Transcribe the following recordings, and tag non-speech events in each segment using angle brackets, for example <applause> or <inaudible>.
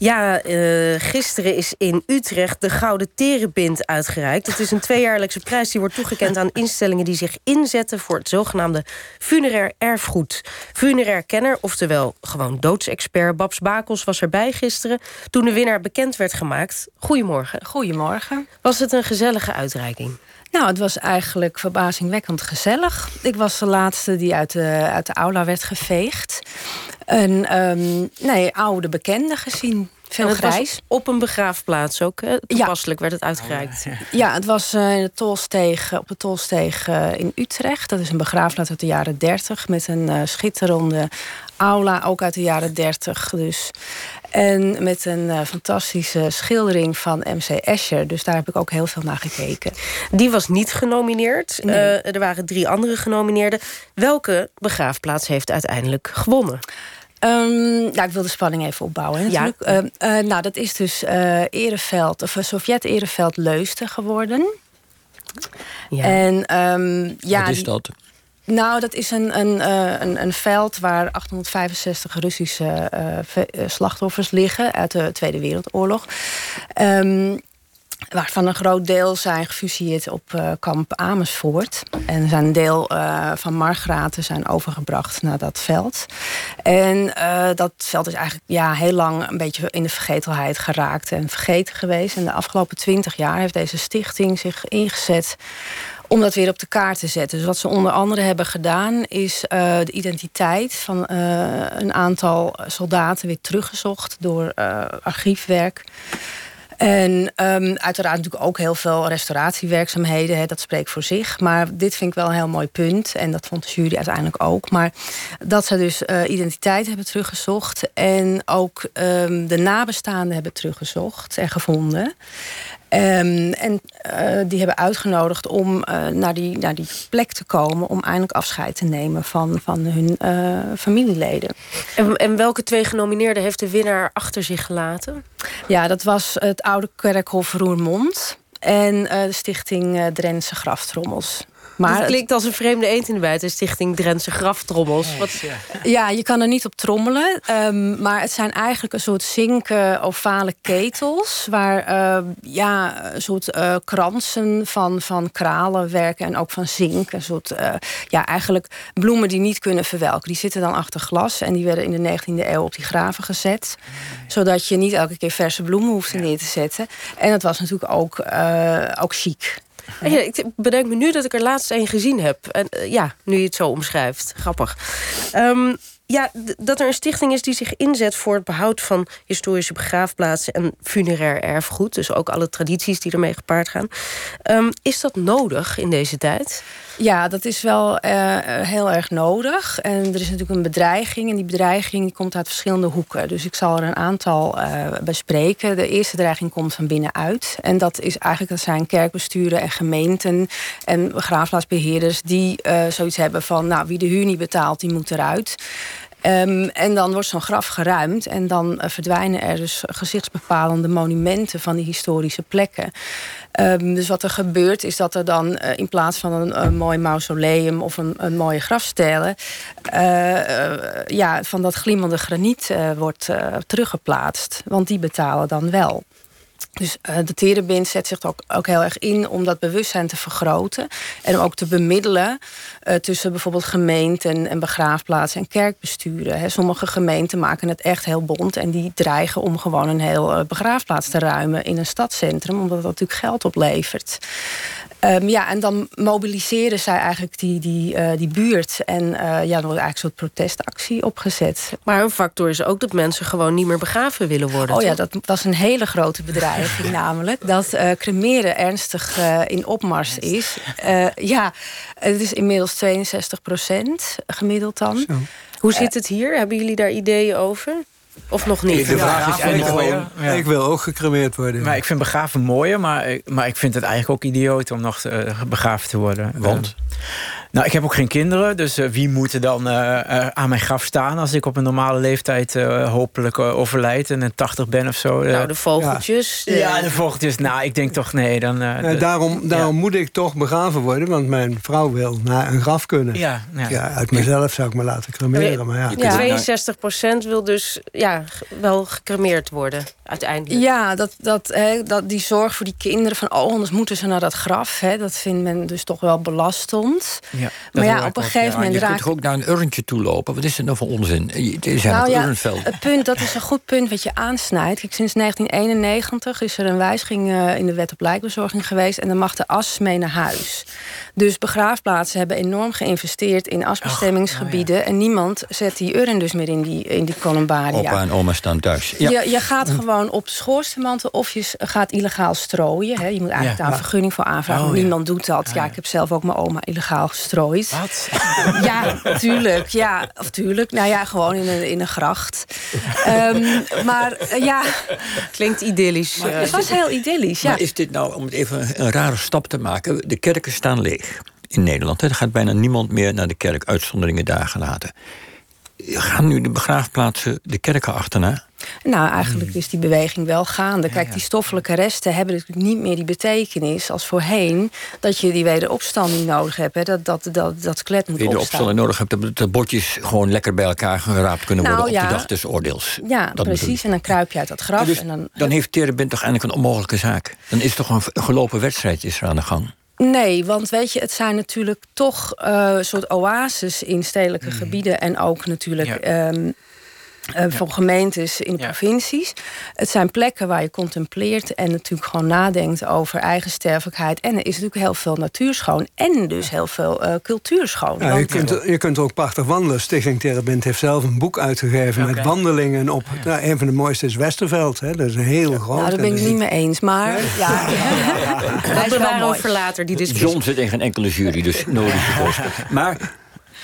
Ja, uh, gisteren is in Utrecht de Gouden Terenbind uitgereikt. Het is een tweejaarlijkse prijs die wordt toegekend aan instellingen... die zich inzetten voor het zogenaamde funerair erfgoed. Funerair kenner, oftewel gewoon doodsexpert... Babs Bakels was erbij gisteren toen de winnaar bekend werd gemaakt. Goedemorgen. Goedemorgen. Was het een gezellige uitreiking? Nou, het was eigenlijk verbazingwekkend gezellig. Ik was de laatste die uit de, uit de aula werd geveegd. Een um, nee, oude bekende gezien. Veel grijs. op een begraafplaats ook. Hè? Toepasselijk werd het uitgereikt. Ja, het was uh, in de Tolsteeg, op de Tolsteeg uh, in Utrecht. Dat is een begraafplaats uit de jaren 30 met een uh, schitterende aula, ook uit de jaren 30. Dus. En met een fantastische schildering van MC Escher. Dus daar heb ik ook heel veel naar gekeken. Die was niet genomineerd. er waren drie andere genomineerden. Welke begraafplaats heeft uiteindelijk gewonnen? Um, nou, ik wil de spanning even opbouwen. Natuurlijk. Ja. Uh, uh, nou, dat is dus uh, Ereveld, of Sovjet-Ereveld Leusden geworden. Ja. En, um, ja, Wat is dat? Nou, dat is een, een, een, een veld waar 865 Russische slachtoffers liggen uit de Tweede Wereldoorlog. Um, Waarvan een groot deel zijn gefusieerd op uh, kamp Amersfoort. En zijn deel uh, van Margraten zijn overgebracht naar dat veld. En uh, dat veld is eigenlijk ja, heel lang een beetje in de vergetelheid geraakt en vergeten geweest. En de afgelopen twintig jaar heeft deze stichting zich ingezet om dat weer op de kaart te zetten. Dus wat ze onder andere hebben gedaan... is de identiteit van een aantal soldaten weer teruggezocht... door archiefwerk. En um, uiteraard natuurlijk ook heel veel restauratiewerkzaamheden. Hè, dat spreekt voor zich. Maar dit vind ik wel een heel mooi punt. En dat vond de jury uiteindelijk ook. Maar dat ze dus uh, identiteit hebben teruggezocht. En ook um, de nabestaanden hebben teruggezocht en gevonden. Um, en uh, die hebben uitgenodigd om uh, naar, die, naar die plek te komen... om eindelijk afscheid te nemen van, van hun uh, familieleden. En, en, welke twee genomineerden heeft de winnaar achter zich gelaten? Ja, dat was het oude kerkhof Roermond... en de stichting Drentse Graftrommels. Maar het klinkt als een vreemde eend in de bijt, de Stichting Drentse Graftrommels. Wat... Ja, je kan er niet op trommelen. Um, maar het zijn eigenlijk een soort zinken ovale ketels... waar uh, ja, een soort uh, kransen van, van kralen werken en ook van zink. Een soort, uh, ja, eigenlijk bloemen die niet kunnen verwelken. Die zitten dan achter glas en die werden in de 19e eeuw op die graven gezet. Zodat je niet elke keer verse bloemen hoeft neer te zetten. En dat was natuurlijk ook, ook chic. Ik bedenk me nu dat ik er laatst een gezien heb. En uh, ja, nu je het zo omschrijft. Grappig. Um, ja, dat er een stichting is die zich inzet voor het behoud van historische begraafplaatsen en funerair erfgoed. Dus ook alle tradities die ermee gepaard gaan. Um, is dat nodig in deze tijd? Ja, dat is wel uh, heel erg nodig. En er is natuurlijk een bedreiging. En die bedreiging komt uit verschillende hoeken. Dus ik zal er een aantal uh, bespreken. De eerste dreiging komt van binnenuit. En dat is eigenlijk dat zijn kerkbesturen en gemeenten en begraafplaatsbeheerders die uh, zoiets hebben van, nou, wie de huur niet betaalt, die moet eruit. Um, en dan wordt zo'n graf geruimd en dan uh, verdwijnen er dus gezichtsbepalende monumenten van die historische plekken. Um, dus wat er gebeurt is dat er dan uh, in plaats van een, mooi mausoleum of een, een mooie grafstelen, uh, ja, van dat glimmende graniet wordt teruggeplaatst. Want die betalen dan wel. Dus uh, de Terenbind zet zich ook, ook heel erg in om dat bewustzijn te vergroten. En om ook te bemiddelen uh, tussen bijvoorbeeld gemeenten en begraafplaatsen en kerkbesturen. Sommige gemeenten maken het echt heel bond en die dreigen om gewoon een heel uh, begraafplaats te ruimen in een stadscentrum, omdat dat natuurlijk geld oplevert. Um, ja, en dan mobiliseren zij eigenlijk die, die, uh, die buurt. En uh, ja, dan wordt eigenlijk een soort protestactie opgezet. Maar een factor is ook dat mensen gewoon niet meer begraven willen worden. Oh toch? ja, dat was een hele grote bedreiging <laughs> namelijk. Dat uh, cremeren ernstig in opmars is. ja, het is inmiddels 62 procent gemiddeld dan. Zo. Hoe zit het hier? Hebben jullie daar ideeën over? Of nog niet? De vraag is eigenlijk gewoon... Ja. Ik wil ook gecremeerd worden. Maar ik vind begraven mooier, maar, maar ik vind het eigenlijk ook idioot om nog te, begraven te worden. Want? Nou, ik heb ook geen kinderen, dus wie moet er dan aan mijn graf staan als ik op een normale leeftijd hopelijk overlijd en 80 ben of zo? nou, de vogeltjes. Ja, de... ja, de vogeltjes. Nou, ik denk toch nee. Dan, daarom daarom moet ik toch begraven worden, want mijn vrouw wil naar een graf kunnen. Ja, ja. uit mezelf zou ik me laten cremeren. Maar ja. ja. 62% wil dus ja, wel gecremeerd worden uiteindelijk. Ja, dat, dat, hè, dat, die zorg voor die kinderen van oh, anders moeten ze naar dat graf. Hè, dat vindt men dus toch wel belastend. Ja, maar ja, op een gegeven moment. Je kunt toch ook naar een urntje toe lopen? Wat is het nou voor onzin? Het nou, ja, het punt, dat is een goed punt wat je aansnijdt. Kijk, sinds 1991 is er een wijziging uh, in de wet op lijkbezorging geweest. En dan mag de as mee naar huis. Dus begraafplaatsen hebben enorm geïnvesteerd in asbestemmingsgebieden. Oh, en niemand zet die urn dus meer in die, in die columbaria. Opa en oma staan thuis. Ja. Je, je gaat gewoon op schoorstemantel of je gaat illegaal strooien. Hè. Je moet eigenlijk daar een vergunning voor aanvragen. Oh, niemand doet dat. Ja, ik heb zelf ook mijn oma illegaal gestrooid. Wat? Ja, tuurlijk. Ja, of tuurlijk. Nou ja, gewoon in een, in een gracht. um, maar uh, ja... Klinkt idyllisch. Maar, het was heel idyllisch, ja. Maar is dit nou, om het even een rare stap te maken... de kerken staan leeg in Nederland. Er gaat bijna niemand meer naar de kerk, uitzonderingen daar gelaten. Gaan nu de begraafplaatsen de kerken achterna? Nou, eigenlijk is die beweging wel gaande. Kijk, die stoffelijke resten hebben natuurlijk niet meer die betekenis als voorheen. Dat je die wederopstanding nodig hebt. Hè. Dat, dat, dat, dat skelet moet Wederopstanding nodig hebt, dat de bordjes gewoon lekker bij elkaar geraapt kunnen worden nou, op de dag des oordeels. Ja, precies. En dan kruip je uit dat graf. Dus en dan, dan heeft Terebint toch eigenlijk een onmogelijke zaak. Dan is toch een gelopen wedstrijd is er aan de gang. Nee, want weet je, het zijn natuurlijk toch uh, soort oases in stedelijke mm. gebieden en ook natuurlijk. Ehm, uh, voor gemeentes in de provincies. Het zijn plekken waar je contempleert en natuurlijk gewoon nadenkt over eigen sterfelijkheid. En er is natuurlijk heel veel natuurschoon en dus heel veel uh, cultuurschoon. Ja, je, kunt, je kunt ook prachtig wandelen. Stichting Terrebint heeft zelf een boek uitgegeven met wandelingen op. Nou, een van de mooiste is Westerveld. Hè. Dat is een heel groot. Nou, daar ben ik niet mee eens, maar <laughs> ja. ja. Dat bewaren over later die discussie. John zit in geen enkele jury, dus nodig. <laughs> Maar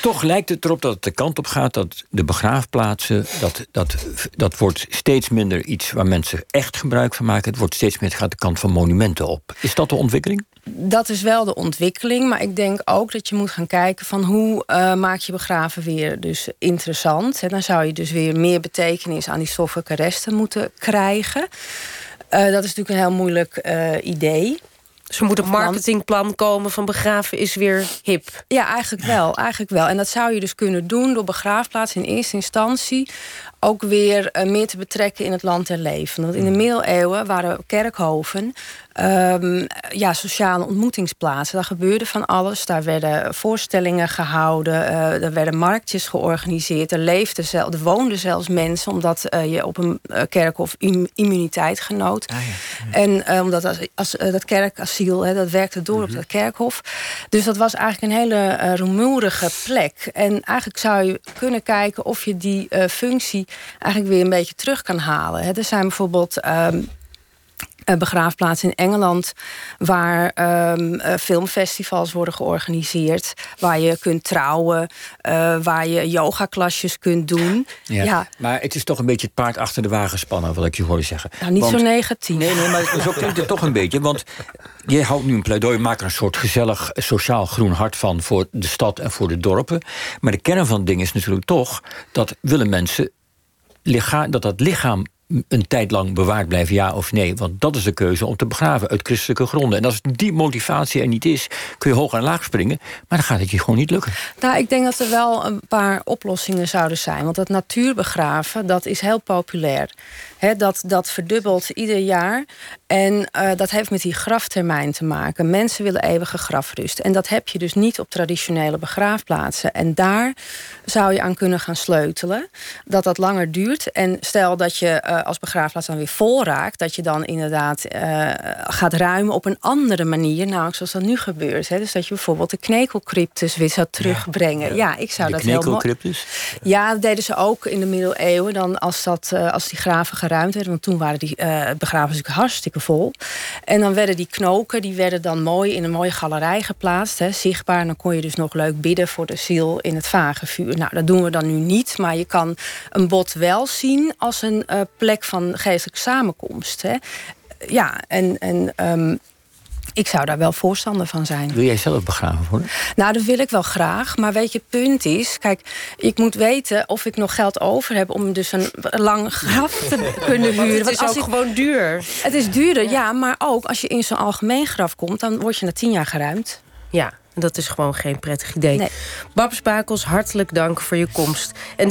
toch lijkt het erop dat het de kant op gaat dat de begraafplaatsen, dat, dat, dat wordt steeds minder iets waar mensen echt gebruik van maken. Het wordt steeds meer gaat de kant van monumenten op. Is dat de ontwikkeling? Dat is wel de ontwikkeling, maar ik denk ook dat je moet gaan kijken van hoe uh, maak je begraven weer dus interessant. En dan zou je dus weer meer betekenis aan die stoffelijke resten moeten krijgen. Uh, dat is natuurlijk een heel moeilijk uh, idee. Dus er moet een marketingplan komen van begraven is weer hip. Ja, eigenlijk wel. Eigenlijk wel. En dat zou je dus kunnen doen door begraafplaats in eerste instantie ook weer uh, meer te betrekken in het land en leven. Want in de middeleeuwen waren kerkhoven um, ja, sociale ontmoetingsplaatsen. Daar gebeurde van alles. Daar werden voorstellingen gehouden. Uh, er werden marktjes georganiseerd. Er, leefden zelf, er woonden zelfs mensen... omdat uh, je op een kerkhof immuniteit genoot. Ah, ja. En omdat als, als dat kerkasiel, hè, dat werkte door op mhm. dat kerkhof. Dus dat was eigenlijk een hele rumoerige plek. En eigenlijk zou je kunnen kijken of je die functie eigenlijk weer een beetje terug kan halen. Er zijn bijvoorbeeld. Um, begraafplaatsen in Engeland waar um, filmfestivals worden georganiseerd, waar je kunt trouwen, uh, waar je yogaklasjes kunt doen. Ja, Maar het is toch een beetje het paard achter de wagen spannen, wat ik je hoorde zeggen. Nou, niet zo negatief. Nee, nee, maar zo klinkt het toch een beetje. Want je houdt nu een pleidooi, maakt er een soort gezellig sociaal groen hart van voor de stad en voor de dorpen. Maar de kern van het ding is natuurlijk toch dat willen mensen lichaam, dat dat lichaam een tijd lang bewaard blijven, ja of nee. Want dat is de keuze om te begraven uit christelijke gronden. En als die motivatie er niet is, kun je hoog en laag springen. Maar dan gaat het je gewoon niet lukken. Nou, ik denk dat er wel een paar oplossingen zouden zijn. Want dat natuurbegraven, dat is heel populair. Dat, dat verdubbelt ieder jaar. En uh, dat heeft met die graftermijn te maken. Mensen willen eeuwige grafrust. En dat heb je dus niet op traditionele begraafplaatsen. En daar zou je aan kunnen gaan sleutelen. Dat dat langer duurt. En stel dat je uh, als begraafplaats dan weer vol raakt... dat je dan inderdaad uh, gaat ruimen op een andere manier. Namelijk zoals dat nu gebeurt. Dus dat je bijvoorbeeld de knekelcryptus weer zou terugbrengen. Ja, ja ik zou de dat heel mooi... Ja, dat deden ze ook in de middeleeuwen. Dan als, dat, als die graven geruimd Want toen waren die begraven natuurlijk hartstikke vol. En dan werden die knoken, die werden dan mooi in een mooie galerij geplaatst, hè, zichtbaar. En dan kon je dus nog leuk bidden voor de ziel in het vagevuur. Nou, dat doen we dan nu niet, maar je kan een bot wel zien als een uh, plek van geestelijke samenkomst. Hè. Ja, en, en um, Ik zou daar wel voorstander van zijn. Wil jij zelf begraven worden? Nou, dat wil ik wel graag. Maar weet je, het punt is... Kijk, ik moet weten of ik nog geld over heb... om dus een lang graf te <laughs> kunnen huren. Want het is ook gewoon duur. Het is duurder, ja. Maar ook als je in zo'n algemeen graf komt... dan word je na tien jaar geruimd. Ja, dat is gewoon geen prettig idee. Nee. Babs Bakels, hartelijk dank voor je komst. En